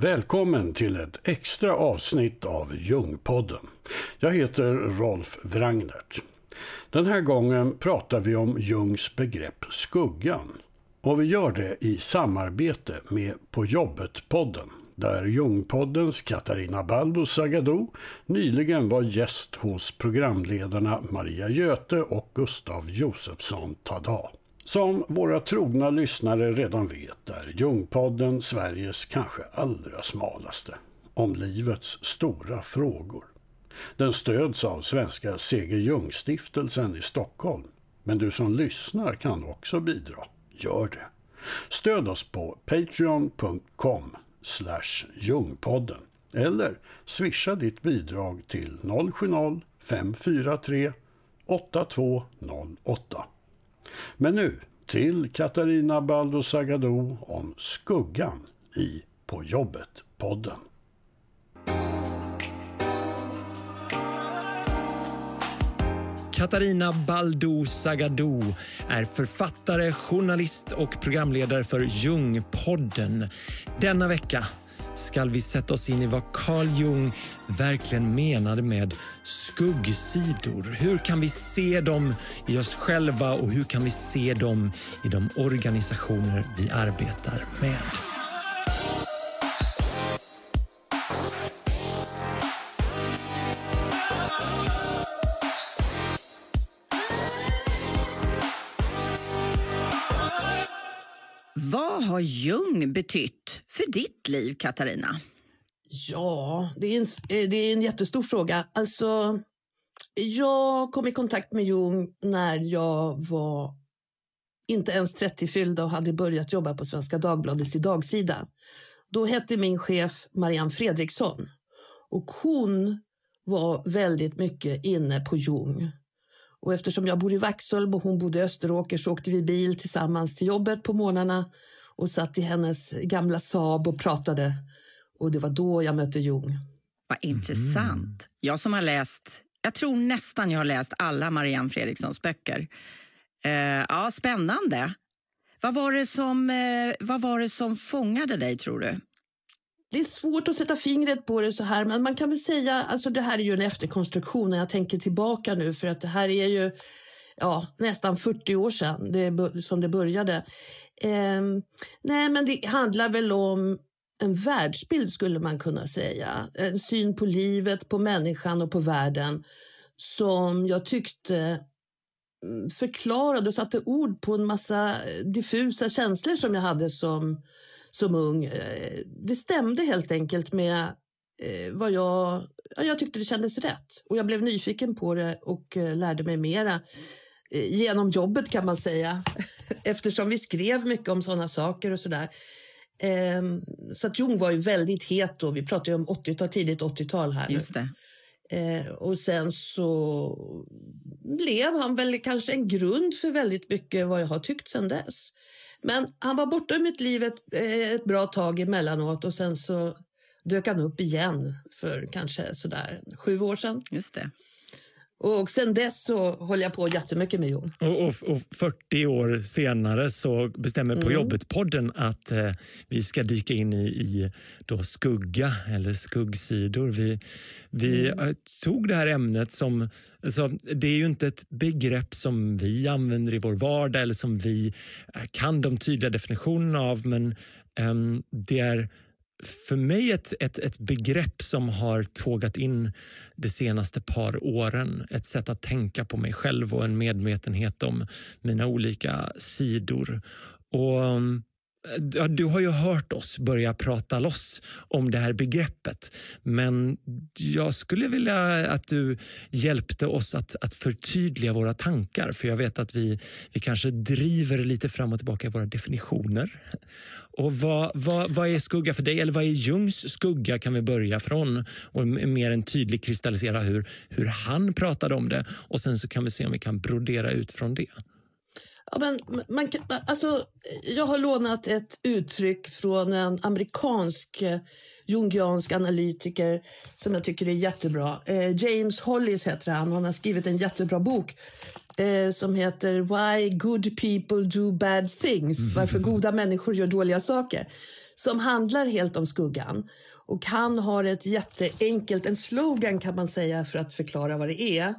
Välkommen till ett extra avsnitt av Ljungpodden. Jag heter Rolf Wrangnert. Den här gången pratar vi om Jungs begrepp skuggan. Och vi gör det i samarbete med På jobbet-podden där Ljungpoddens Katarina Baldo Sagado nyligen var gäst hos programledarna Maria Göte och Gustav Josefsson Tada. Som våra trogna lyssnare redan vet är Ljungpodden Sveriges kanske allra smalaste. Om livets stora frågor. Den stöds av Svenska Seger Ljungstiftelsen i Stockholm. Men du som lyssnar kan också bidra. Gör det. Stöd oss på patreon.com ljungpodden eller swisha ditt bidrag till 070 543 8208. Men nu till Katarina Baldo Sagado om skuggan i På jobbet-podden. Katarina Baldo Sagado är författare, journalist och programledare för Jungpodden. Denna vecka ska vi sätta oss in i vad Carl Jung verkligen menade med skuggsidor. Hur kan vi se dem i oss själva och hur kan vi se dem i de organisationer vi arbetar med? Vad har Jung betytt för ditt liv, Katarina? Ja, det är en, eh, det är en jättestor fråga. Alltså, jag kom i kontakt med Jung när jag var inte ens 30 fyllda och hade börjat jobba på Svenska Dagbladets dagsida. Då hette min chef Marianne Fredriksson och hon var väldigt mycket inne på Jung. Och eftersom jag bor i Vaxholm och hon bodde i Österåker så åkte vi bil tillsammans till jobbet på morgnarna och satt i hennes gamla Saab och pratade. Och det var då jag mötte Jung. Vad intressant. Mm. Jag som har läst, jag tror nästan jag har läst alla Marianne Fredrikssons böcker. Eh, ja, spännande. Vad var, det som, eh, vad var det som fångade dig tror du? Det är svårt att sätta fingret på det så här, men man kan väl säga, alltså det här är ju en efterkonstruktion när jag tänker tillbaka nu, för att det här är ju ja, nästan 40 år sedan det, som det började. Eh, nej, men det handlar väl om en världsbild skulle man kunna säga. En syn på livet, på människan och på världen som jag tyckte mm, förklarade och satte ord på en massa eh, diffusa känslor som jag hade som som ung. Eh, det stämde helt enkelt med eh, vad jag... Jag tyckte det kändes rätt och jag blev nyfiken på det och lärde mig mera genom jobbet kan man säga. Eftersom vi skrev mycket om sådana saker och sådär. Ehm, så att Jung var ju väldigt het då. Vi pratar ju om 80-tal, tidigt 80-tal här Just det. Och sen så blev han väl kanske en grund för väldigt mycket vad jag har tyckt sen dess. Men han var borta ur mitt liv ett, eh, ett bra tag emellanåt och sen så dök han upp igen för kanske sådär sju år sedan. Just det. Och sen dess så håller jag på jättemycket med Jon. Och, och, och 40 år senare så bestämmer På mm. jobbet-podden att eh, vi ska dyka in i, i då skugga eller skuggsidor. Vi, vi mm. tog det här ämnet som... Alltså, det är ju inte ett begrepp som vi använder i vår vardag eller som vi eh, kan de tydliga definitionerna av, men eh, det är för mig ett, ett, ett begrepp som har tågat in de senaste par åren. Ett sätt att tänka på mig själv och en medvetenhet om mina olika sidor. Och um, du har ju hört oss börja prata loss om det här begreppet. Men jag skulle vilja att du hjälpte oss att, att förtydliga våra tankar. För jag vet att vi, vi kanske driver lite fram och tillbaka i våra definitioner. Och vad, vad, vad är skugga för dig? Eller vad är Jungs skugga kan vi börja från? Och mer en tydlig kristallisera hur, hur han pratade om det. Och sen så kan vi se om vi kan brodera ut från det. Ja, men man, alltså, jag har lånat ett uttryck från en amerikansk eh, jungiansk analytiker som jag tycker är jättebra. Eh, James Hollis heter han han har skrivit en jättebra bok eh, som heter Why good people do bad things. Mm. Varför goda människor gör dåliga saker. som handlar helt om skuggan. Och han har ett jätteenkelt, en slogan kan man säga för att förklara vad det är.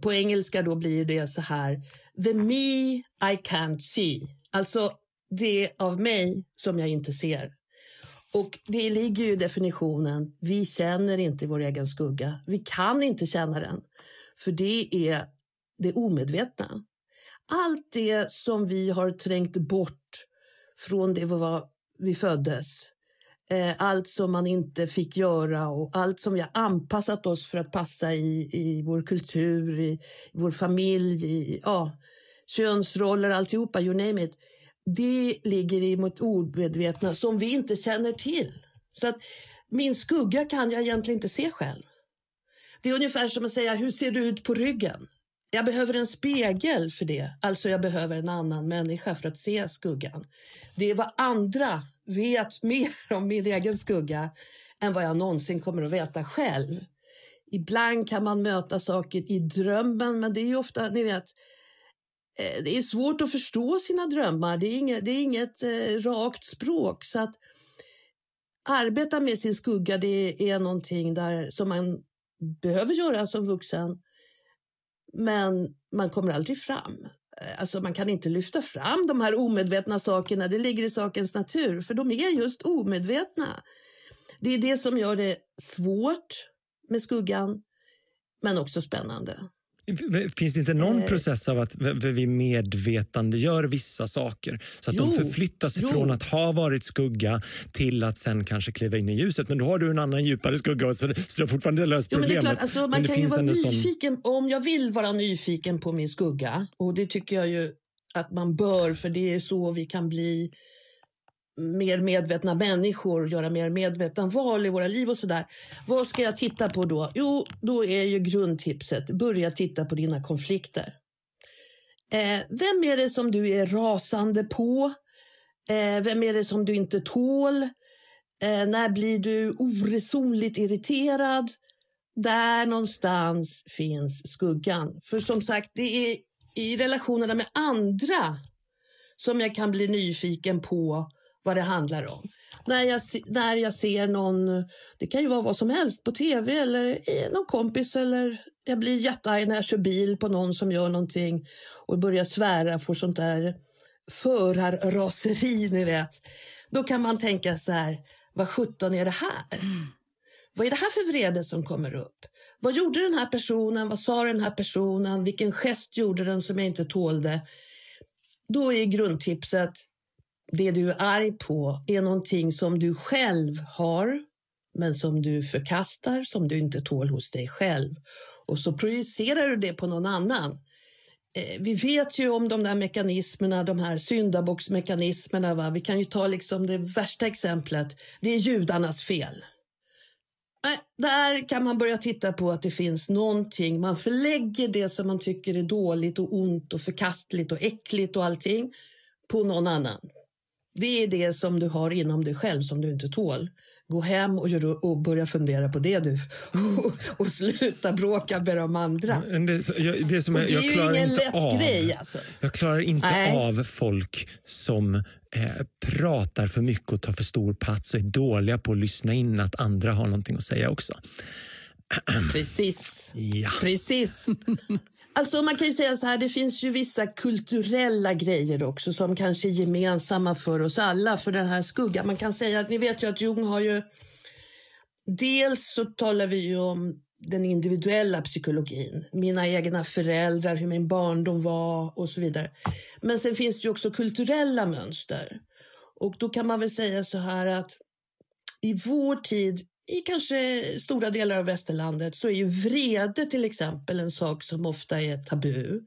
På engelska då blir det så här, the me I can't see. Alltså det av mig som jag inte ser. Och det ligger ju i definitionen, vi känner inte vår egen skugga. Vi kan inte känna den, för det är det omedvetna. Allt det som vi har trängt bort från det vi, var, vi föddes, Eh, allt som man inte fick göra och allt som vi har anpassat oss för att passa i, i vår kultur, i, i vår familj, i ja, könsroller, alltihopa, you name it det ligger i mot omedvetna som vi inte känner till. Så att min skugga kan jag egentligen inte se själv. Det är ungefär som att säga, hur ser du ut på ryggen? Jag behöver en spegel för det, alltså jag behöver en annan människa för att se skuggan. Det är vad andra vet mer om min egen skugga än vad jag någonsin kommer att veta själv. Ibland kan man möta saker i drömmen, men det är ju ofta, ni vet, eh, det är svårt att förstå sina drömmar. Det är inget, det är inget eh, rakt språk. Så att arbeta med sin skugga det är någonting där, som man behöver göra som vuxen. Men man kommer aldrig fram. Alltså man kan inte lyfta fram de här omedvetna sakerna. Det ligger i sakens natur, för de är just omedvetna. Det är det som gör det svårt med skuggan, men också spännande. Finns det inte någon eh. process av att vi medvetandegör vissa saker så att jo, de förflyttas jo. från att ha varit skugga till att sen kanske kliva in i ljuset? Men då har du en annan djupare skugga så, så du har fortfarande löst problemet. Jo, men det är klart, alltså, man kan ju vara nyfiken. Sån... Om jag vill vara nyfiken på min skugga och det tycker jag ju att man bör för det är så vi kan bli mer medvetna människor, göra mer medvetna val i våra liv och sådär. Vad ska jag titta på då? Jo, då är ju grundtipset, börja titta på dina konflikter. Eh, vem är det som du är rasande på? Eh, vem är det som du inte tål? Eh, när blir du oresonligt irriterad? Där någonstans finns skuggan. För som sagt, det är i relationerna med andra som jag kan bli nyfiken på vad det handlar om. När jag, när jag ser någon, det kan ju vara vad som helst, på tv eller någon kompis eller jag blir jättearg när jag kör bil på någon som gör någonting och börjar svära, får sånt där förarraseri, ni vet. Då kan man tänka så här, vad sjutton är det här? Mm. Vad är det här för vrede som kommer upp? Vad gjorde den här personen? Vad sa den här personen? Vilken gest gjorde den som jag inte tålde? Då är grundtipset, det du är arg på är någonting som du själv har men som du förkastar, som du inte tål hos dig själv. Och så projicerar du det på någon annan. Eh, vi vet ju om de där mekanismerna, de här syndabocksmekanismerna. Va? Vi kan ju ta liksom det värsta exemplet. Det är judarnas fel. Där kan man börja titta på att det finns någonting. Man förlägger det som man tycker är dåligt och ont och förkastligt och äckligt och allting på någon annan. Det är det som du har inom dig själv som du inte tål. Gå hem och, gör, och börja fundera på det du. Och, och sluta bråka med de andra. Det, jag, det, som jag, det är jag ju ingen lätt av, grej. Alltså. Jag klarar inte Nej. av folk som eh, pratar för mycket och tar för stor plats och är dåliga på att lyssna in att andra har någonting att säga också. Precis. Ja. Precis. Alltså man kan ju säga så här, det finns ju vissa kulturella grejer också som kanske är gemensamma för oss alla, för den här skuggan. Man kan säga att ni vet ju att Jung har ju... Dels så talar vi ju om den individuella psykologin, mina egna föräldrar, hur min barndom var och så vidare. Men sen finns det ju också kulturella mönster. Och då kan man väl säga så här att i vår tid i kanske stora delar av västerlandet så är ju vrede till exempel en sak som ofta är tabu.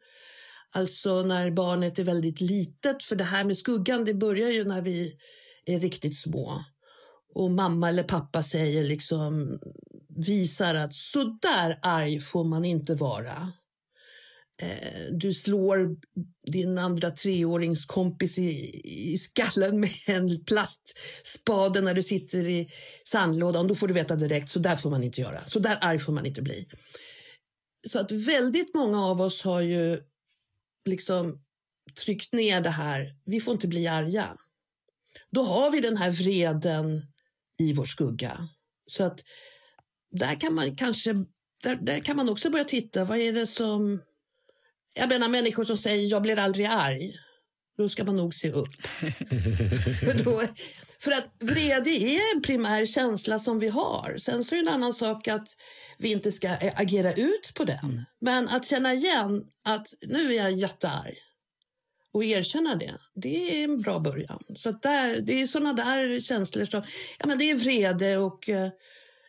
Alltså när barnet är väldigt litet, för det här med skuggan det börjar ju när vi är riktigt små. Och mamma eller pappa säger liksom, visar att så där arg får man inte vara. Eh, du slår din andra treåringskompis i, i skallen med en plastspade när du sitter i sandlådan. Då får du veta direkt, så där får man inte göra. Så där arg får man inte bli. Så att väldigt många av oss har ju liksom tryckt ner det här. Vi får inte bli arga. då har vi den här vreden i vår skugga. Så att där kan man kanske där, där kan man också börja titta. Vad är det som... Jag menar människor som säger jag blir aldrig arg. Då ska man nog se upp. då, för att vrede är en primär känsla som vi har. Sen så är det en annan sak att vi inte ska agera ut på den. Men att känna igen att nu är jag jättearg och erkänna det, det är en bra början. Så där, det är såna där känslor som ja, men det är vrede och eh,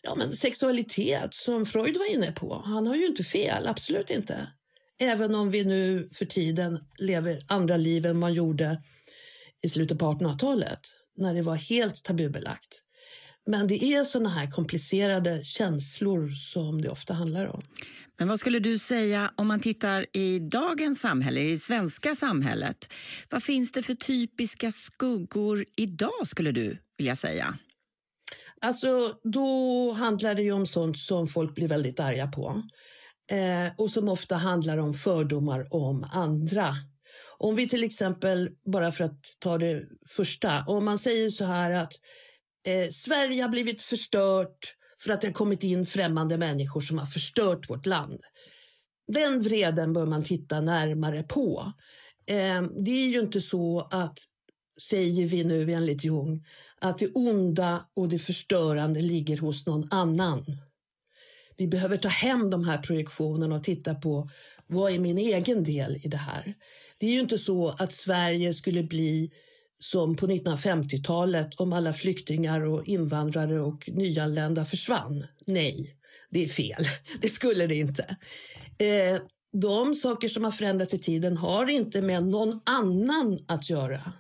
ja, men sexualitet som Freud var inne på. Han har ju inte fel, absolut inte. Även om vi nu för tiden lever andra liv än man gjorde i slutet på 1800-talet när det var helt tabubelagt. Men det är såna här komplicerade känslor som det ofta handlar om. Men vad skulle du säga om man tittar i dagens samhälle, i det svenska samhället? Vad finns det för typiska skuggor idag skulle du vilja säga? Alltså, då handlar det om sånt som folk blir väldigt arga på. Eh, och som ofta handlar om fördomar om andra. Om vi till exempel, bara för att ta det första, om man säger så här att eh, Sverige har blivit förstört för att det har kommit in främmande människor som har förstört vårt land. Den vreden bör man titta närmare på. Eh, det är ju inte så att, säger vi nu enligt Jung, att det onda och det förstörande ligger hos någon annan. Vi behöver ta hem de här projektionerna och titta på vad är min egen del i det här. Det är ju inte så att Sverige skulle bli som på 1950-talet om alla flyktingar och invandrare och nyanlända försvann. Nej, det är fel. Det skulle det inte. Eh, de saker som har förändrats i tiden har inte med någon annan att göra.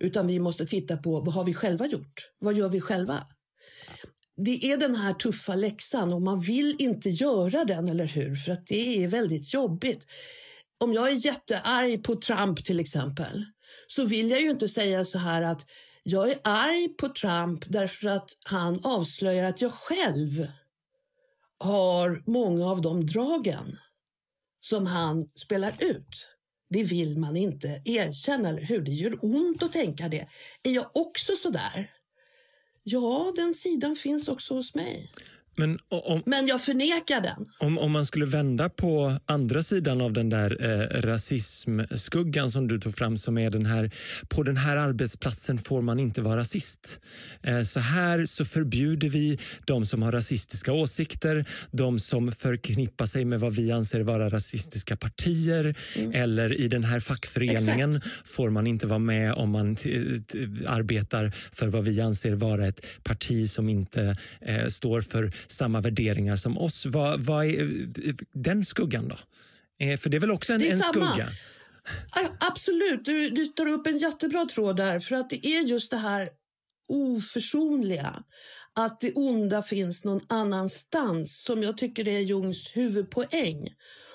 Utan vi måste titta på vad har vi själva gjort? Vad gör vi själva? Det är den här tuffa läxan och man vill inte göra den, eller hur? För att det är väldigt jobbigt. Om jag är jättearg på Trump till exempel så vill jag ju inte säga så här att jag är arg på Trump därför att han avslöjar att jag själv har många av de dragen som han spelar ut. Det vill man inte erkänna, eller hur? Det gör ont att tänka det. Är jag också så där? Ja, den sidan finns också hos mig. Men, om, Men jag förnekar den. Om, om man skulle vända på andra sidan av den där eh, rasismskuggan som du tog fram som är den här, på den här arbetsplatsen får man inte vara rasist. Eh, så här så förbjuder vi de som har rasistiska åsikter, de som förknippar sig med vad vi anser vara rasistiska partier mm. eller i den här fackföreningen Exakt. får man inte vara med om man arbetar för vad vi anser vara ett parti som inte eh, står för samma värderingar som oss. Vad, vad är den skuggan då? Eh, för det är väl också en, det är en samma. skugga? Absolut, du, du tar upp en jättebra tråd där. För att det är just det här oförsonliga. Att det onda finns någon annanstans som jag tycker är Jungs huvudpoäng.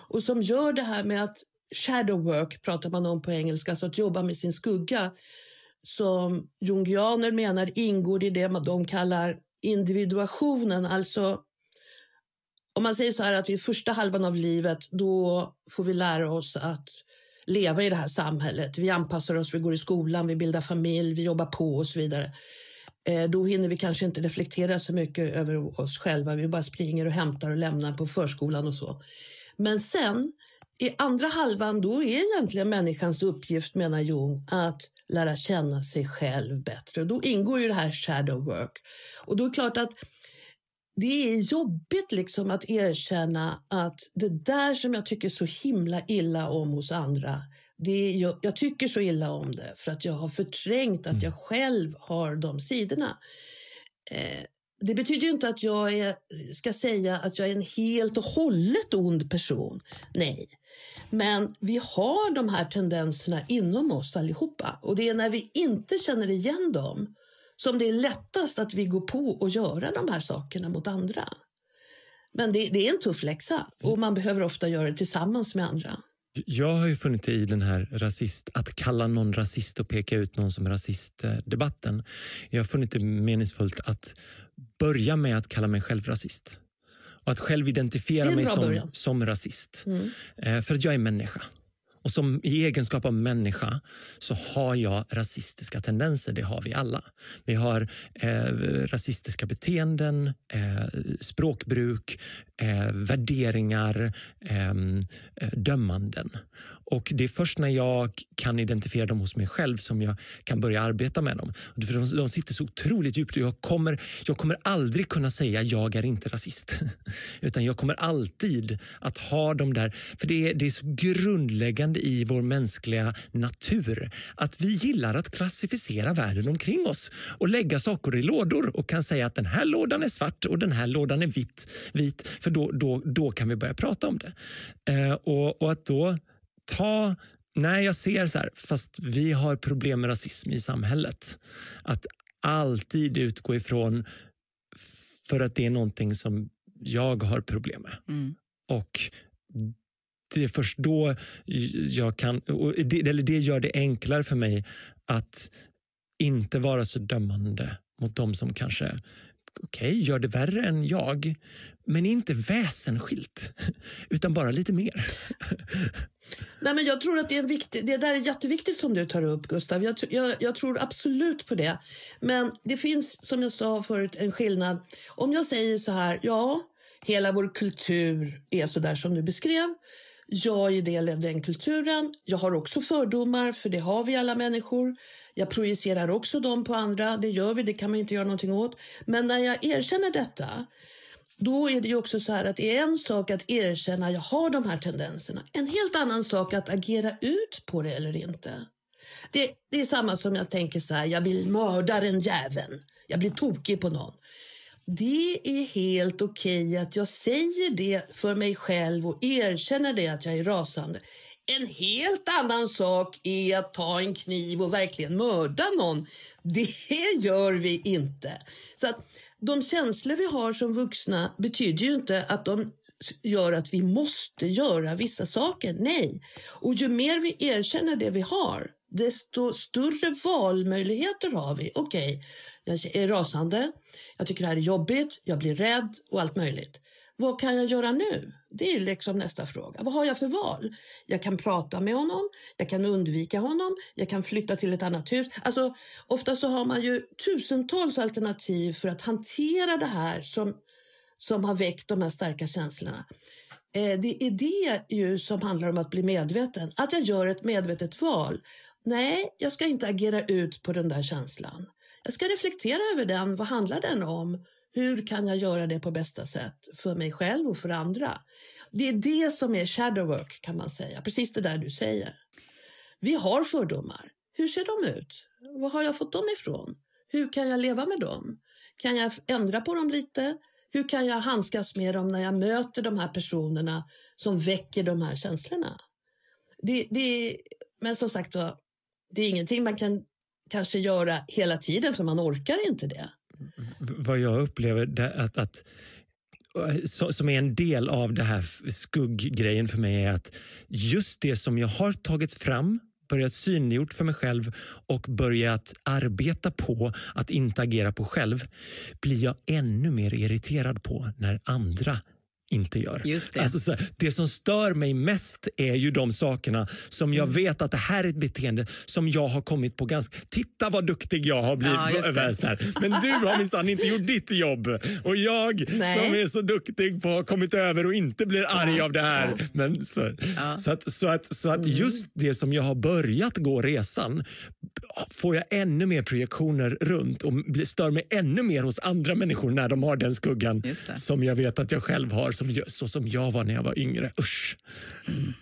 Och som gör det här med att shadow work pratar man om på engelska, alltså att jobba med sin skugga som jungianer menar ingår i det de kallar individuationen, alltså om man säger så här att i första halvan av livet då får vi lära oss att leva i det här samhället. Vi anpassar oss, vi går i skolan, vi bildar familj, vi jobbar på och så vidare. Eh, då hinner vi kanske inte reflektera så mycket över oss själva. Vi bara springer och hämtar och lämnar på förskolan och så. Men sen i andra halvan då är egentligen människans uppgift, menar Jung, att lära känna sig själv bättre. Och då ingår ju det här shadow work. Och då är det klart att det är jobbigt liksom att erkänna att det där som jag tycker så himla illa om hos andra, det är, jag, jag tycker så illa om det för att jag har förträngt att mm. jag själv har de sidorna. Eh, det betyder inte att jag är, ska säga att jag är en helt och hållet ond person. Nej. Men vi har de här tendenserna inom oss allihopa. Och det är när vi inte känner igen dem som det är lättast att vi går på och göra de här sakerna mot andra. Men det, det är en tuff läxa och man behöver ofta göra det tillsammans med andra. Jag har ju funnit det i den här rasist, att kalla någon rasist och peka ut någon som rasist-debatten. Jag har funnit det meningsfullt att börja med att kalla mig själv rasist. Och att själv identifiera mig som, som rasist. Mm. Eh, för att jag är människa. Och som i egenskap av människa så har jag rasistiska tendenser. Det har vi alla. Vi har eh, rasistiska beteenden, eh, språkbruk, eh, värderingar, ehm, eh, dömanden. Och Det är först när jag kan identifiera dem hos mig själv som jag kan börja arbeta med dem. För de, de sitter så otroligt djupt. Jag kommer, jag kommer aldrig kunna säga jag är inte rasist. Utan jag kommer alltid att ha dem där... För det är, det är så grundläggande i vår mänskliga natur att vi gillar att klassificera världen omkring oss och lägga saker i lådor och kan säga att den här lådan är svart och den här lådan är vit. vit för då, då, då kan vi börja prata om det. Eh, och, och att då ta Nej, jag ser så här, fast vi har problem med rasism i samhället. Att alltid utgå ifrån för att det är någonting som jag har problem med. Mm. Och det är först då jag kan, det, eller det gör det enklare för mig att inte vara så dömande mot de som kanske okej, okay, gör det värre än jag, men inte väsensskilt, utan bara lite mer. Nej, men jag tror att det, är viktig, det där är jätteviktigt som du tar upp, Gustav. Jag, jag, jag, tror absolut på det. Men det finns, som jag sa förut, en skillnad. Om jag säger så här, ja, hela vår kultur är så där som du beskrev. Jag är del av den kulturen. Jag har också fördomar, för det har vi alla människor. Jag projicerar också dem på andra. Det gör vi, det kan man inte göra någonting åt. Men när jag erkänner detta, då är det ju också så här att det är en sak att erkänna att jag har de här tendenserna. En helt annan sak att agera ut på det eller inte. Det, det är samma som jag tänker så här, jag vill mörda den jäveln. Jag blir tokig på någon. Det är helt okej okay att jag säger det för mig själv och erkänner det att jag är rasande. En helt annan sak är att ta en kniv och verkligen mörda någon. Det gör vi inte. Så att de känslor vi har som vuxna betyder ju inte att de gör att vi måste göra vissa saker. Nej. Och ju mer vi erkänner det vi har, desto större valmöjligheter har vi. Okej, okay, jag är rasande, jag tycker det här är jobbigt, jag blir rädd och allt möjligt. Vad kan jag göra nu? Det är liksom nästa fråga. Vad har jag för val? Jag kan prata med honom, jag kan undvika honom, jag kan flytta till ett annat hus. Alltså, ofta så har man ju tusentals alternativ för att hantera det här som, som har väckt de här starka känslorna. Eh, det är det ju som handlar om att bli medveten. Att jag gör ett medvetet val. Nej, jag ska inte agera ut på den där känslan. Jag ska reflektera över den. Vad handlar den om? Hur kan jag göra det på bästa sätt för mig själv och för andra? Det är det som är shadow work kan man säga, precis det där du säger. Vi har fördomar. Hur ser de ut? Var har jag fått dem ifrån? Hur kan jag leva med dem? Kan jag ändra på dem lite? Hur kan jag handskas med dem när jag möter de här personerna som väcker de här känslorna? Det, det, men som sagt var det är ingenting man kan kanske göra hela tiden för man orkar inte det. Vad jag upplever att, att som är en del av det här skugggrejen för mig är att just det som jag har tagit fram börjat synliggjort för mig själv och börjat arbeta på att inte agera på själv blir jag ännu mer irriterad på när andra inte gör. Just det. Alltså, så, det som stör mig mest är ju de sakerna som jag mm. vet att det här är ett beteende som jag har kommit på ganska... Titta vad duktig jag har blivit. Ja. Men du har minsann inte gjort ditt jobb. Och jag Nej. som är så duktig på att ha kommit över och inte blir arg ja. av det här. Ja. Men så, så att, så att, så att mm. just det som jag har börjat gå resan får jag ännu mer projektioner runt och stör mig ännu mer hos andra människor när de har den skuggan som jag vet att jag själv har som, så som jag var när jag var yngre. Usch. Mm.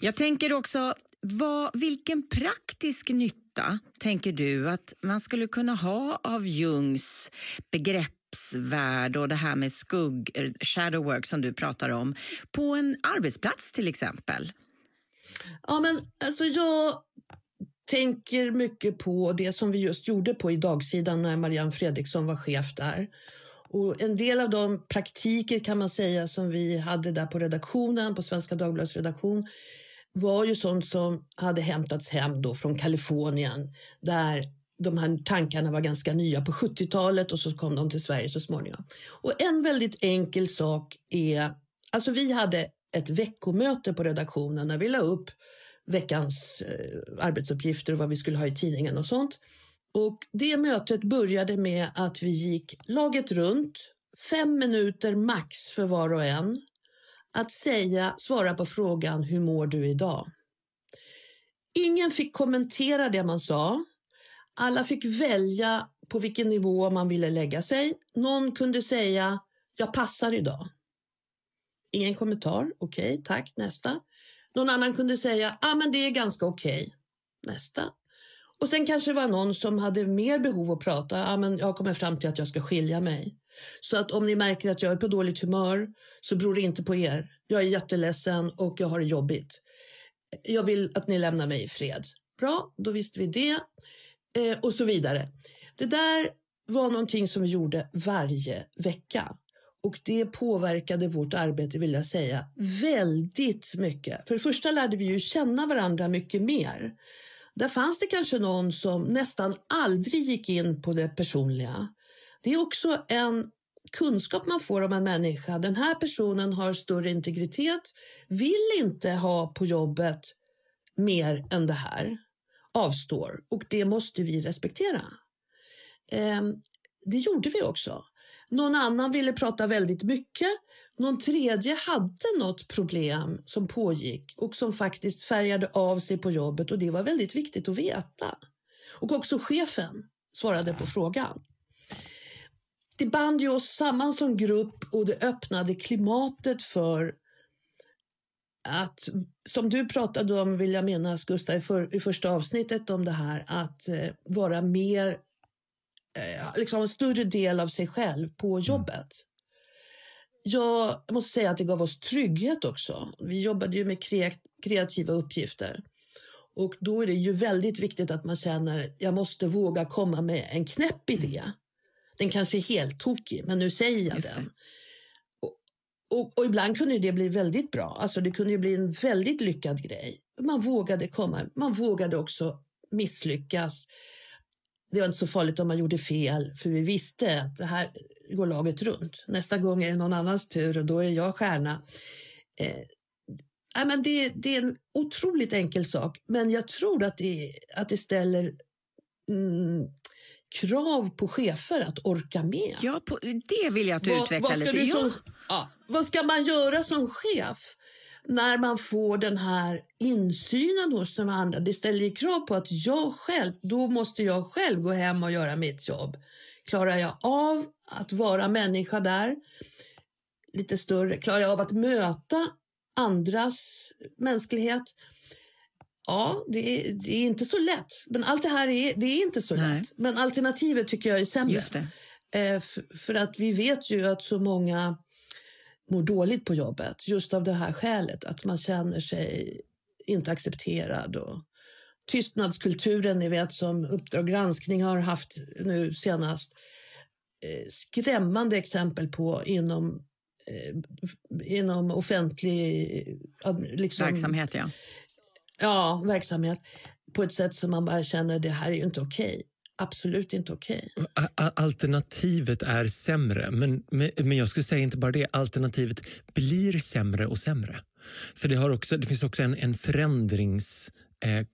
Jag tänker också, vad, vilken praktisk nytta tänker du att man skulle kunna ha av Jungs begreppsvärld och det här med skugg, shadow work som du pratar om, på en arbetsplats till exempel? Ja, men alltså jag tänker mycket på det som vi just gjorde på i dagsidan när Marianne Fredriksson var chef där. Och en del av de praktiker kan man säga som vi hade där på redaktionen, på Svenska Dagbladets redaktion, var ju sånt som hade hämtats hem då från Kalifornien där de här tankarna var ganska nya på 70-talet och så kom de till Sverige så småningom. Och en väldigt enkel sak är, alltså vi hade ett veckomöte på redaktionen när vi la upp veckans eh, arbetsuppgifter och vad vi skulle ha i tidningen och sånt. Och det mötet började med att vi gick laget runt, fem minuter max för var och en, att säga, svara på frågan hur mår du idag? Ingen fick kommentera det man sa. Alla fick välja på vilken nivå man ville lägga sig. Någon kunde säga jag passar idag. Ingen kommentar. Okej, okay, tack. Nästa. Någon annan kunde säga ah, men det är ganska okej. Okay. Nästa. Och sen kanske det var någon som hade mer behov att prata. Ah, men jag kommer fram till att jag ska skilja mig. Så att om ni märker att jag är på dåligt humör så beror det inte på er. Jag är jätteledsen och jag har det jobbigt. Jag vill att ni lämnar mig i fred. Bra, då visste vi det. Eh, och så vidare. Det där var någonting som vi gjorde varje vecka. Och det påverkade vårt arbete, vill jag säga, väldigt mycket. För det första lärde vi ju känna varandra mycket mer. Där fanns det kanske någon som nästan aldrig gick in på det personliga. Det är också en kunskap man får om en människa. Den här personen har större integritet, vill inte ha på jobbet mer än det här, avstår och det måste vi respektera. Ehm, det gjorde vi också. Någon annan ville prata väldigt mycket. Någon tredje hade något problem som pågick och som faktiskt färgade av sig på jobbet och det var väldigt viktigt att veta. Och också chefen svarade på frågan. Det band ju oss samman som grupp och det öppnade klimatet för att, som du pratade om, vill jag minnas Gustav, i, för, i första avsnittet om det här, att eh, vara mer liksom en större del av sig själv på mm. jobbet. Mm. Jag måste säga att det gav oss trygghet också. Vi jobbade ju med kreativa uppgifter. Och då är det ju väldigt viktigt att man känner jag måste våga komma med en knäpp idé. Den kanske är helt tokig, men nu säger jag den. Och, och, och, ibland kunde det bli väldigt bra. Alltså det kunde bli en väldigt lyckad grej. Man vågade komma, man vågade också misslyckas det var inte så farligt om man gjorde fel, för vi visste att det här går laget runt. Nästa gång är det någon annans tur och då är jag stjärna. Eh, men det, det, är en otroligt enkel sak, men jag tror att det, att det ställer mm, krav på chefer att orka med. Ja, på, det vill jag att du vad, utvecklar vad lite. Som, ja, vad ska man göra som chef? När man får den här insynen hos de andra. Det ställer ju krav på att jag själv, då måste jag själv gå hem och göra mitt jobb. Klarar jag av att vara människa där, lite större, klarar jag av att möta andras mänsklighet? Ja, det är, det är inte så lätt. Men allt det här är, det är inte så Nej. lätt. Men alternativet tycker jag är sämre. Eh, för att vi vet ju att så många mår dåligt på jobbet just av det här skälet, att man känner sig inte accepterad. Och tystnadskulturen, ni vet som Uppdrag granskning har haft nu senast, eh, skrämmande exempel på inom eh, inom offentlig liksom, verksamhet. Ja. ja, verksamhet på ett sätt som man bara känner det här är ju inte okej. Absolut inte okej. Okay. Alternativet är sämre, men, men jag skulle säga inte bara det. Alternativet blir sämre och sämre. För det, har också, det finns också en, en förändrings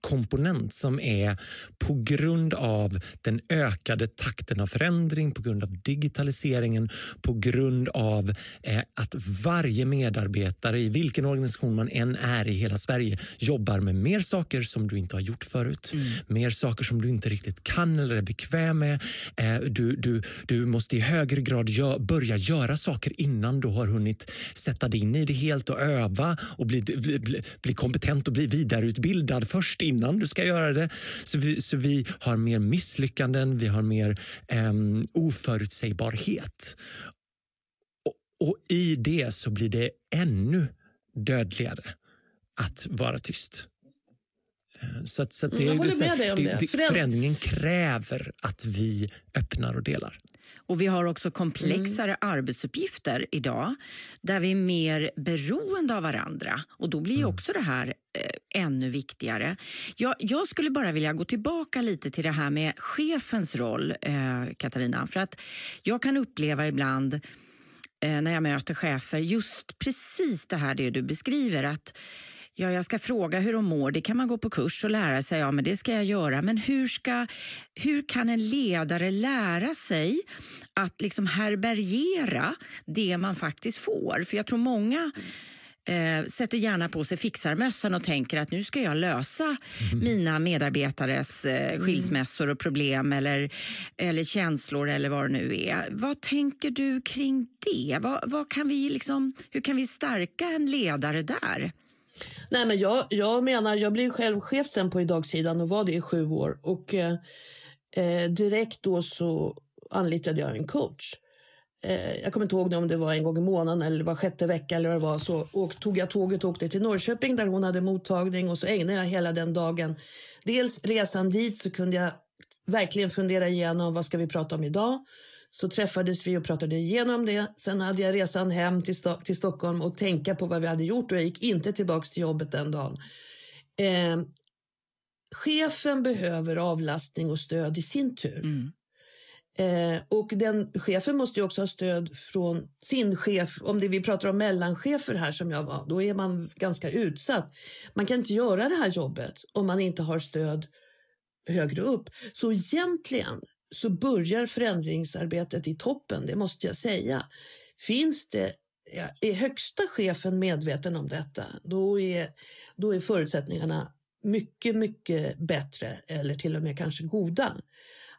komponent som är på grund av den ökade takten av förändring, på grund av digitaliseringen, på grund av eh, att varje medarbetare i vilken organisation man än är i hela Sverige jobbar med mer saker som du inte har gjort förut. Mm. Mer saker som du inte riktigt kan eller är bekväm med. Eh, du, du, du måste i högre grad gö börja göra saker innan du har hunnit sätta dig in i det helt och öva och bli, bli, bli, bli kompetent och bli vidareutbildad först innan du ska göra det. Så vi, så vi har mer misslyckanden, vi har mer eh, oförutsägbarhet. Och, och i det så blir det ännu dödligare att vara tyst. Eh, så, att, så att det, jag håller med dig om det. det. Förändringen kräver att vi öppnar och delar. Och Vi har också komplexare mm. arbetsuppgifter idag där vi är mer beroende av varandra. Och Då blir mm. också det här eh, ännu viktigare. Jag, jag, skulle bara vilja gå tillbaka lite till det här med chefens roll, eh, Katarina. För att Jag kan uppleva ibland eh, när jag möter chefer just precis det här det du beskriver. att Ja, jag ska fråga hur de mår. Det kan man gå på kurs och lära sig. Ja, men det ska jag göra. Men hur, ska, hur kan en ledare lära sig att liksom härbärgera det man faktiskt får? För jag tror många eh, sätter gärna på sig fixarmössan och tänker att nu ska jag lösa mm. mina medarbetares eh, skilsmässor och problem eller, eller känslor eller vad det nu är. Vad tänker du kring det? Vad, vad kan vi liksom, hur kan vi stärka en ledare där? Nej, men jag, jag menar, jag blev själv chef sen på idagsidan och var det i sju år. Och eh, eh direkt då så anlitade jag en coach eh, jag kommer inte ihåg om det var en gång i månaden eller var sjätte vecka eller vad det var, så och tog jag tåget och åkte till Norrköping där hon hade mottagning och så ägnade jag hela den dagen. Dels resan dit så kunde jag verkligen fundera igenom vad ska vi prata om idag. Så träffades vi och pratade igenom det. Sen hade jag resan hem till, Sto till Stockholm och tänka på vad vi hade gjort och jag gick inte tillbaks till jobbet den dagen. Eh, chefen behöver avlastning och stöd i sin tur. Mm. Eh, och den chefen måste också ha stöd från sin chef. Om det vi pratar om mellanchefer här som jag var, då är man ganska utsatt. Man kan inte göra det här jobbet om man inte har stöd högre upp. Så egentligen så börjar förändringsarbetet i toppen, det måste jag säga. Finns det är högsta chefen medveten om detta, då är, då är förutsättningarna mycket, mycket bättre eller till och med kanske goda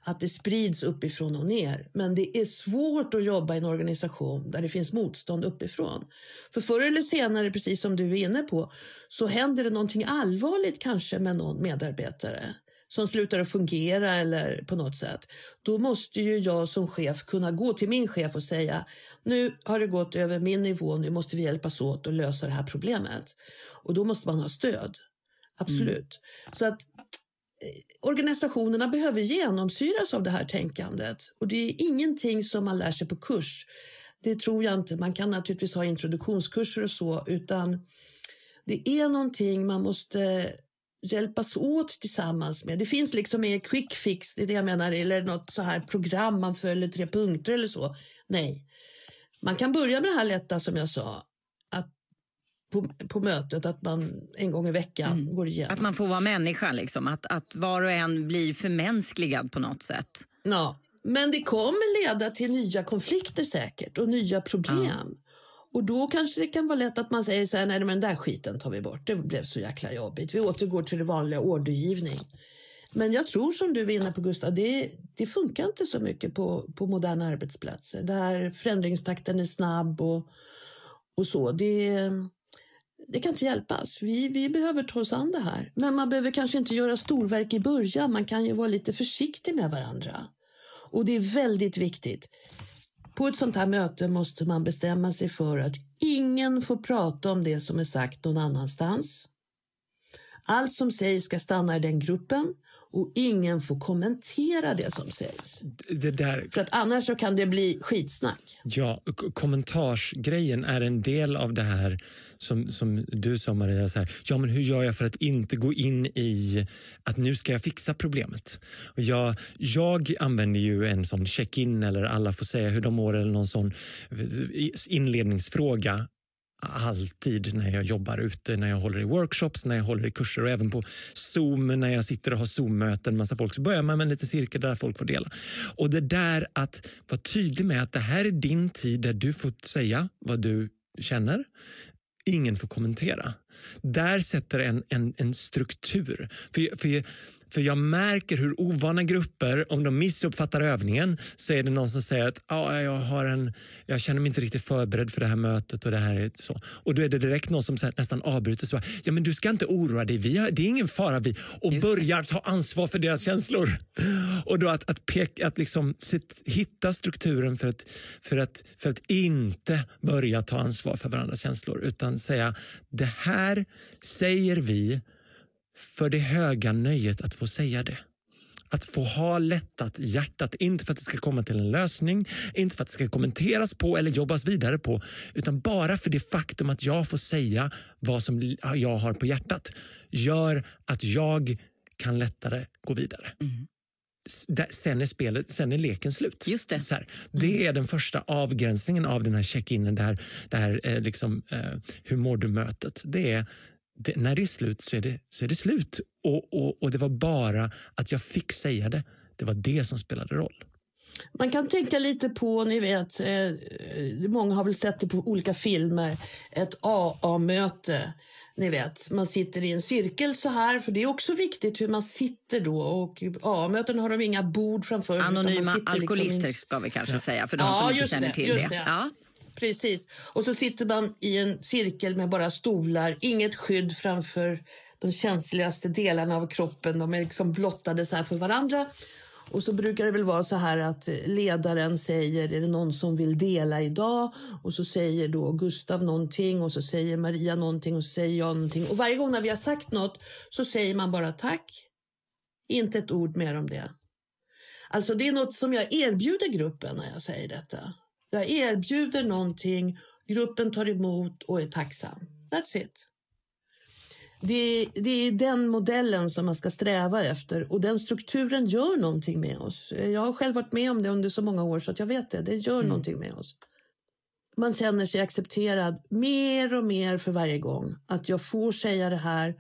att det sprids uppifrån och ner. Men det är svårt att jobba i en organisation där det finns motstånd uppifrån. För förr eller senare, precis som du är inne på, så händer det någonting allvarligt kanske med någon medarbetare som slutar att fungera eller på något sätt. Då måste ju jag som chef kunna gå till min chef och säga nu har det gått över min nivå, nu måste vi hjälpas åt att lösa det här problemet. Och då måste man ha stöd. Absolut. Mm. Så att organisationerna behöver genomsyras av det här tänkandet. Och det är ingenting som man lär sig på kurs. Det tror jag inte. Man kan naturligtvis ha introduktionskurser och så, utan det är någonting man måste hjälpas åt tillsammans med. Det finns liksom ingen quick fix, det är det jag menar, eller något så här program man följer tre punkter eller så. Nej. Man kan börja med det här lätta som jag sa, på, på mötet att man en gång i veckan mm. går igenom. Att man får vara människa, liksom. att, att var och en blir förmänskligad på något sätt. Ja, men det kommer leda till nya konflikter säkert och nya problem. Ja. Och då kanske det kan vara lätt att man säger så här, nej men den där skiten tar vi bort, det blev så jäkla jobbigt. Vi återgår till det vanliga ordergivning. Men jag tror som du är inne på Gustav, det, det funkar inte så mycket på, på moderna arbetsplatser där förändringstakten är snabb och, och så. Det, det kan inte hjälpas. Vi, vi behöver ta oss an det här. Men man behöver kanske inte göra storverk i början. Man kan ju vara lite försiktig med varandra. Och det är väldigt viktigt. På ett sånt här möte måste man bestämma sig för att ingen får prata om det som är sagt någon annanstans. Allt som sägs ska stanna i den gruppen och ingen får kommentera det som sägs. Det där... För att annars så kan det bli skitsnack. Ja, kommentarsgrejen är en del av det här som, som du sa Maria, så här, ja men hur gör jag för att inte gå in i att nu ska jag fixa problemet? Och jag, jag använder ju en sån check-in eller alla får säga hur de mår eller någon sån inledningsfråga alltid när jag jobbar ute, när jag håller i workshops, när jag håller i kurser och även på Zoom när jag sitter och har Zoom-möten massa folk så börjar man med en liten cirkel där folk får dela. Och det där att vara tydlig med att det här är din tid där du får säga vad du känner. Ingen får kommentera. Där sätter en, en, en struktur. För, för för jag märker hur ovana grupper, om de missuppfattar övningen, så är det någon som säger att ah, jag, har en, jag känner mig inte riktigt förberedd för det här mötet. Och det här är så. Och då är det direkt någon som nästan avbryter. Så bara, ja, men du ska inte oroa dig, vi har, det är ingen fara. Vi, och Just börjar ta ansvar för deras känslor. Och då att, att, peka, att liksom hitta strukturen för att, för, att, för att inte börja ta ansvar för varandras känslor. Utan säga, det här här säger vi för det höga nöjet att få säga det. Att få ha lättat hjärtat, inte för att det ska komma till en lösning, inte för att det ska kommenteras på eller jobbas vidare på, utan bara för det faktum att jag får säga vad som jag har på hjärtat gör att jag kan lättare gå vidare. Mm. Sen är, spelet, sen är leken slut. Just det. Så här, det mm. är den första avgränsningen av den här check-inen, det här, det här eh, liksom, eh, hur mår du-mötet. Det är det, när det är slut så är det, så är det slut. Och, och, och det var bara att jag fick säga det. Det var det som spelade roll. Man kan tänka lite på, ni vet, eh, många har väl sett det på olika filmer, ett AA-möte. Ni vet, man sitter i en cirkel så här, för det är också viktigt hur man sitter då. Och AA-möten har de inga bord framför sig. Anonyma alkoholister liksom i... ska vi kanske ja. säga, för de ja, som inte känner det, till det. det. Ja. Precis. Och så sitter man i en cirkel med bara stolar, inget skydd framför de känsligaste delarna av kroppen. De är liksom blottade så här för varandra. Och så brukar det väl vara så här att ledaren säger, är det någon som vill dela idag? Och så säger då Gustav någonting och så säger Maria någonting och så säger jag någonting. Och varje gång när vi har sagt något så säger man bara tack. Inte ett ord mer om det. Alltså det är något som jag erbjuder gruppen när jag säger detta. Jag erbjuder någonting, gruppen tar emot och är tacksam. That's it. Det, det, är den modellen som man ska sträva efter och den strukturen gör någonting med oss. Jag har själv varit med om det under så många år så att jag vet det. Det gör mm. någonting med oss. Man känner sig accepterad mer och mer för varje gång. Att jag får säga det här.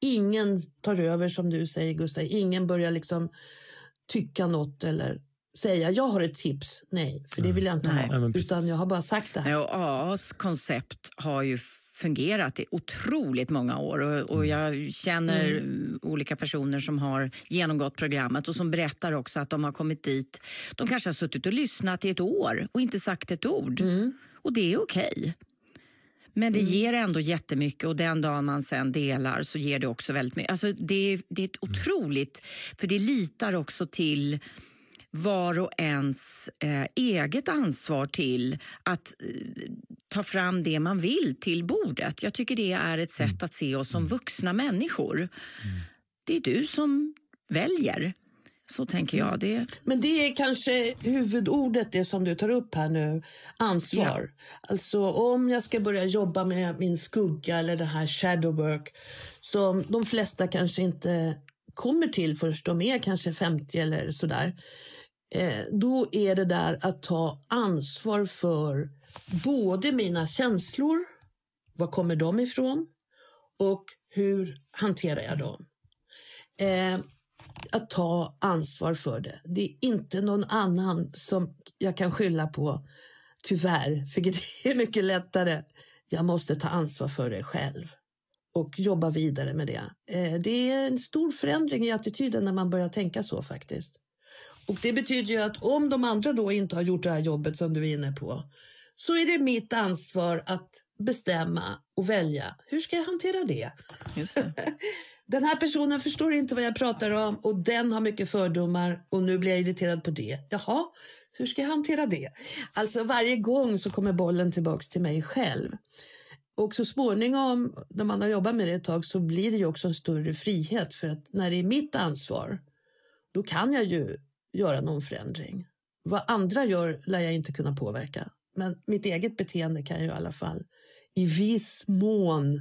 Ingen tar över som du säger Gustav. Ingen börjar liksom tycka något eller säga jag har ett tips. Nej, för det vill jag inte Nej. ha. Utan jag har bara sagt det här. Och AAs koncept har ju fungerat i otroligt många år och, och mm. jag känner mm. olika personer som har genomgått programmet och som berättar också att de har kommit dit. De kanske har suttit och lyssnat i ett år och inte sagt ett ord. Mm. Och det är okej. Okay. Men det mm. ger ändå jättemycket och den dagen man sen delar så ger det också väldigt mycket. Alltså det, det är mm. otroligt, för det litar också till var och ens eh, eget ansvar till att eh, ta fram det man vill till bordet. Jag tycker det är ett sätt mm. att se oss som mm. vuxna människor. Mm. Det är du som väljer. Så tänker jag. Det... Men det är kanske huvudordet, det som du tar upp här nu, ansvar. Ja. Alltså om jag ska börja jobba med min skugga eller det här shadow work som de flesta kanske inte kommer till först de är kanske 50 eller sådär eh, då är det där att ta ansvar för både mina känslor, var kommer de ifrån och hur hanterar jag dem? Eh, att ta ansvar för det. Det är inte någon annan som jag kan skylla på, tyvärr, för det är mycket lättare. Jag måste ta ansvar för det själv och jobba vidare med det. Eh, det är en stor förändring i attityden när man börjar tänka så faktiskt. Och Det betyder ju att om de andra då inte har gjort det här jobbet som du är inne på så är det mitt ansvar att bestämma och välja. Hur ska jag hantera det? det. Den här personen förstår inte vad jag pratar om och den har mycket fördomar och nu blir jag irriterad på det. Jaha, hur ska jag hantera det? Alltså varje gång så kommer bollen tillbaks till mig själv. Och så småningom, när man har jobbat med det ett tag, så blir det ju också en större frihet. För att när det är mitt ansvar, då kan jag ju göra någon förändring. Vad andra gör lär jag inte kunna påverka. Men mitt eget beteende kan jag i alla fall i viss mån,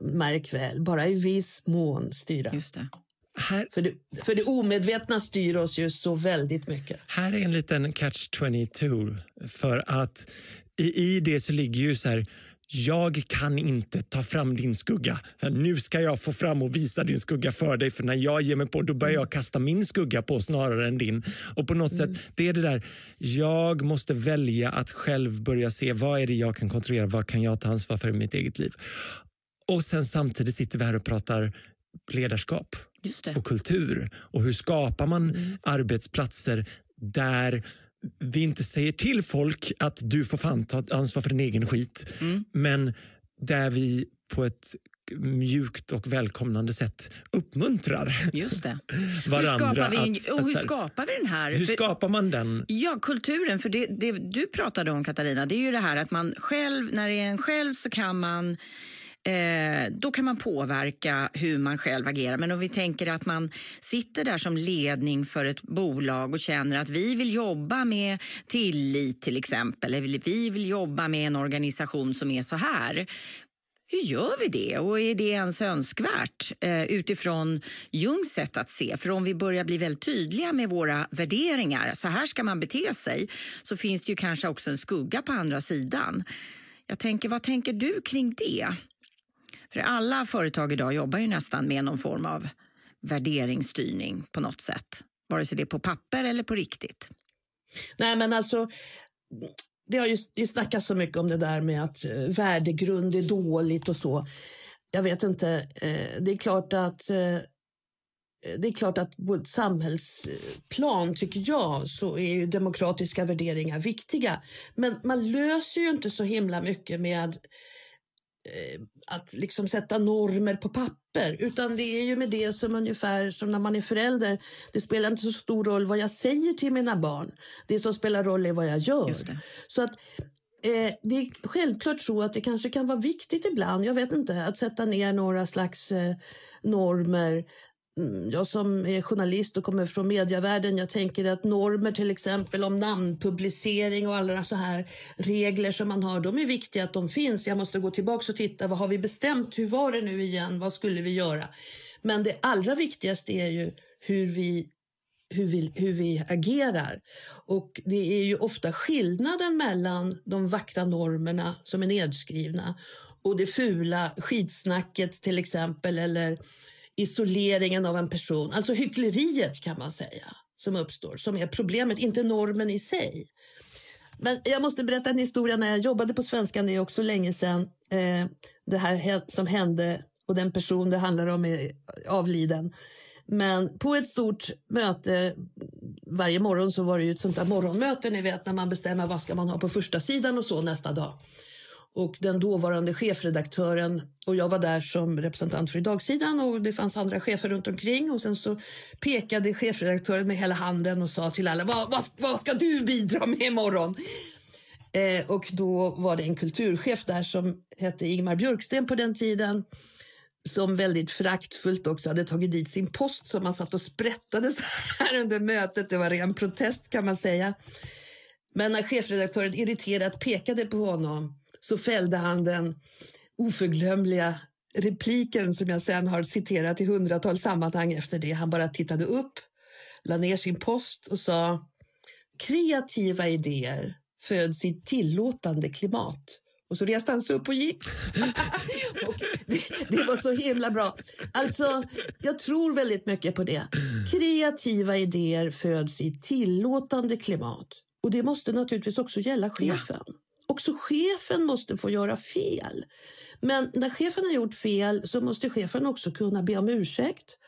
märk väl, bara i viss mån styra. Just det. Här, för, det, för det omedvetna styr oss ju så väldigt mycket. Här är en liten catch 22. För att i, i det så ligger ju så här jag kan inte ta fram din skugga. nu ska jag få fram och visa din skugga för dig för när jag ger mig på då börjar jag kasta min skugga på snarare än din. Och på något mm. sätt, det är det där, jag måste välja att själv börja se vad är det jag kan kontrollera, vad kan jag ta ansvar för i mitt eget liv. Och sen samtidigt sitter vi här och pratar ledarskap och kultur och hur skapar man mm. arbetsplatser där vi inte säger till folk att du får fan ta ansvar för din egen skit. Mm. Men där vi på ett mjukt och välkomnande sätt uppmuntrar Just det. varandra. Hur skapar, vi, och hur skapar vi den här? Hur för, skapar man den? Ja, kulturen. För det, det, du pratade om, Katarina, det är ju det här att man själv, när det är en själv så kan man eh, då kan man påverka hur man själv agerar. Men om vi tänker att man sitter där som ledning för ett bolag och känner att vi vill jobba med tillit till exempel, eller vi vill jobba med en organisation som är så här. Hur gör vi det och är det ens önskvärt eh, utifrån Jungs sätt att se? För om vi börjar bli väldigt tydliga med våra värderingar, så här ska man bete sig, så finns det ju kanske också en skugga på andra sidan. Jag tänker, vad tänker du kring det? För alla företag idag jobbar ju nästan med någon form av värderingsstyrning på något sätt. Vare sig det är på papper eller på riktigt. Nej, men alltså det har ju det snackas så mycket om det där med att eh, värdegrund är dåligt och så. Jag vet inte. Eh, det är klart att eh, det är klart att på ett samhällsplan, tycker jag, så är ju demokratiska värderingar viktiga. Men man löser ju inte så himla mycket med att liksom sätta normer på papper. Utan det är ju med det som ungefär som när man är förälder. Det spelar inte så stor roll vad jag säger till mina barn. Det som spelar roll är vad jag gör. Så att eh, det är självklart så att det kanske kan vara viktigt ibland, jag vet inte, att sätta ner några slags eh, normer Mm, jag som är journalist och kommer från medievärlden, jag tänker att normer till exempel om namnpublicering och alla så här regler som man har, de är viktiga att de finns. Jag måste gå tillbaka och titta, vad har vi bestämt? Hur var det nu igen? Vad skulle vi göra? Men det allra viktigaste är ju hur vi hur vi, hur vi agerar. Och det är ju ofta skillnaden mellan de vackra normerna som är nedskrivna och det fula skitsnacket till exempel eller isoleringen av en person, alltså hyckleriet kan man säga, som uppstår, som är problemet, inte normen i sig. Men jag måste berätta en historia när jag jobbade på Svenskan, det är också länge sedan, eh, det här som hände och den person det handlar om är avliden. Men på ett stort möte varje morgon så var det ju ett sånt där morgonmöte, ni vet när man bestämmer vad ska man ha på första sidan och så nästa dag och den dåvarande chefredaktören och jag var där som representant för dagsidan och det fanns andra chefer runt omkring och sen så pekade chefredaktören med hela handen och sa till alla vad, vad, vad ska du bidra med imorgon? Eh, och då var det en kulturchef där som hette Ingmar Björksten på den tiden som väldigt föraktfullt också hade tagit dit sin post som man satt och sprättade så här under mötet. Det var ren protest kan man säga. Men när chefredaktören irriterat pekade på honom så fällde han den oförglömliga repliken som jag sen har citerat i hundratals sammanhang efter det. Han bara tittade upp, la ner sin post och sa kreativa idéer föds i tillåtande klimat. Och så reste han sig upp och gick. och det, det, var så himla bra. Alltså, jag tror väldigt mycket på det. Kreativa idéer föds i tillåtande klimat. Och det måste naturligtvis också gälla chefen. Ja. Också chefen måste få göra fel. Men när chefen har gjort fel så måste chefen också kunna be om ursäkt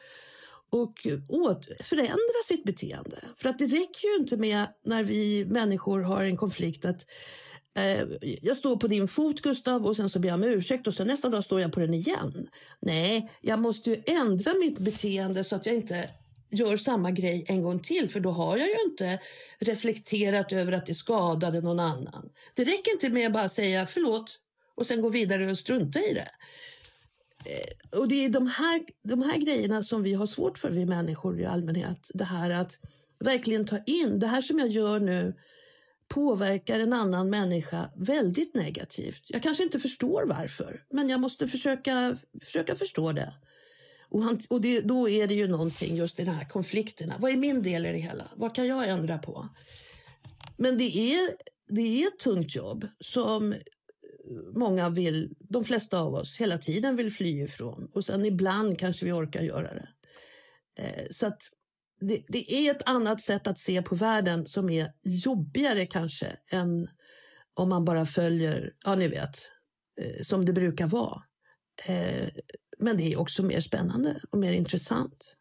och åt, förändra sitt beteende. För att det räcker ju inte med när vi människor har en konflikt att eh, jag står på din fot Gustav och sen så ber jag om ursäkt och sen nästa dag står jag på den igen. Nej, jag måste ju ändra mitt beteende så att jag inte gör samma grej en gång till för då har jag ju inte reflekterat över att det skadade någon annan. Det räcker inte med att bara säga förlåt och sen gå vidare och strunta i det. Eh, och det är de här, de här grejerna som vi har svårt för, vi människor i allmänhet. Det här att verkligen ta in, det här som jag gör nu påverkar en annan människa väldigt negativt. Jag kanske inte förstår varför, men jag måste försöka, försöka förstå det. Och, han, och det, då är det ju någonting just i de här konflikterna. Vad är min del i det hela? Vad kan jag ändra på? Men det är, det är ett tungt jobb som många vill, de flesta av oss, hela tiden vill fly ifrån. Och sen ibland kanske vi orkar göra det. Eh, så att det, det, är ett annat sätt att se på världen som är jobbigare kanske än om man bara följer, ja ni vet, eh, som det brukar vara. Eh, men det är också mer spännande och mer intressant.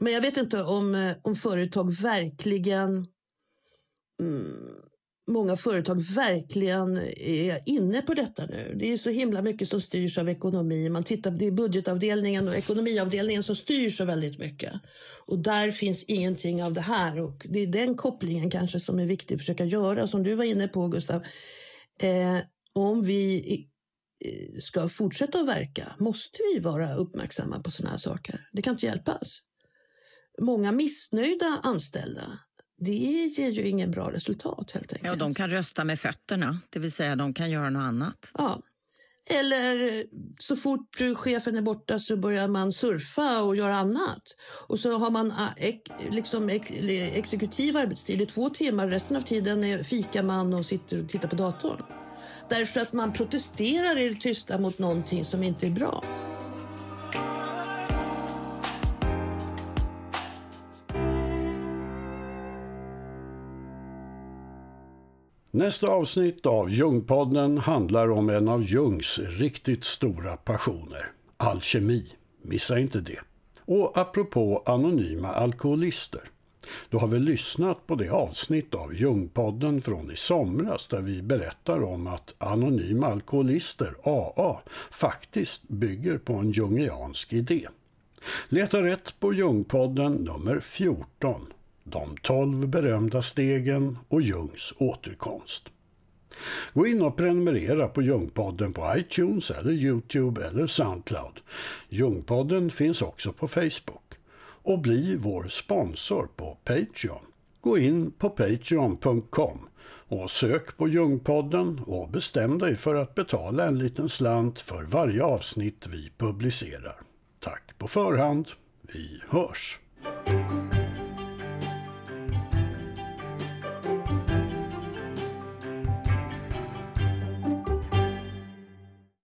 Men jag vet inte om, eh, om företag verkligen mm, många företag verkligen är inne på detta nu. Det är så himla mycket som styrs av ekonomi. Man tittar, det är budgetavdelningen och ekonomiavdelningen som styr så väldigt mycket. Och där finns ingenting av det här. Och det är den kopplingen kanske som är viktig att försöka göra, som du var inne på Gustav. Eh, om vi ska fortsätta att verka måste vi vara uppmärksamma på sådana här saker. Det kan inte hjälpas. Många missnöjda anställda, det ger ju ingen bra resultat helt enkelt. Ja, de kan rösta med fötterna, det vill säga de kan göra något annat. Ja. Eller eh, så fort chefen är borta så börjar man surfa och göra annat. Och så har man eh, liksom exekutiv arbetstid i två timmar. Resten av tiden är fikar man och sitter och tittar på datorn. Därför att man protesterar i det tysta mot någonting som inte är bra. Nästa avsnitt av Ljungpodden handlar om en av Jungs riktigt stora passioner, alkemi. Missa inte det. Och apropå anonyma alkoholister. Du har väl lyssnat på det avsnitt av Ljungpodden från i somras där vi berättar om att anonyma alkoholister, AA, faktiskt bygger på en jungiansk idé. Leta rätt på Ljungpodden nummer 14 de tolv berömda stegen och Jungs återkomst. Gå in och prenumerera på Ljungpodden på iTunes eller Youtube eller Soundcloud. Ljungpodden finns också på Facebook. Och bli vår sponsor på Patreon. Gå in på patreon.com och sök på Ljungpodden och bestäm dig för att betala en liten slant för varje avsnitt vi publicerar. Tack på förhand. Vi hörs!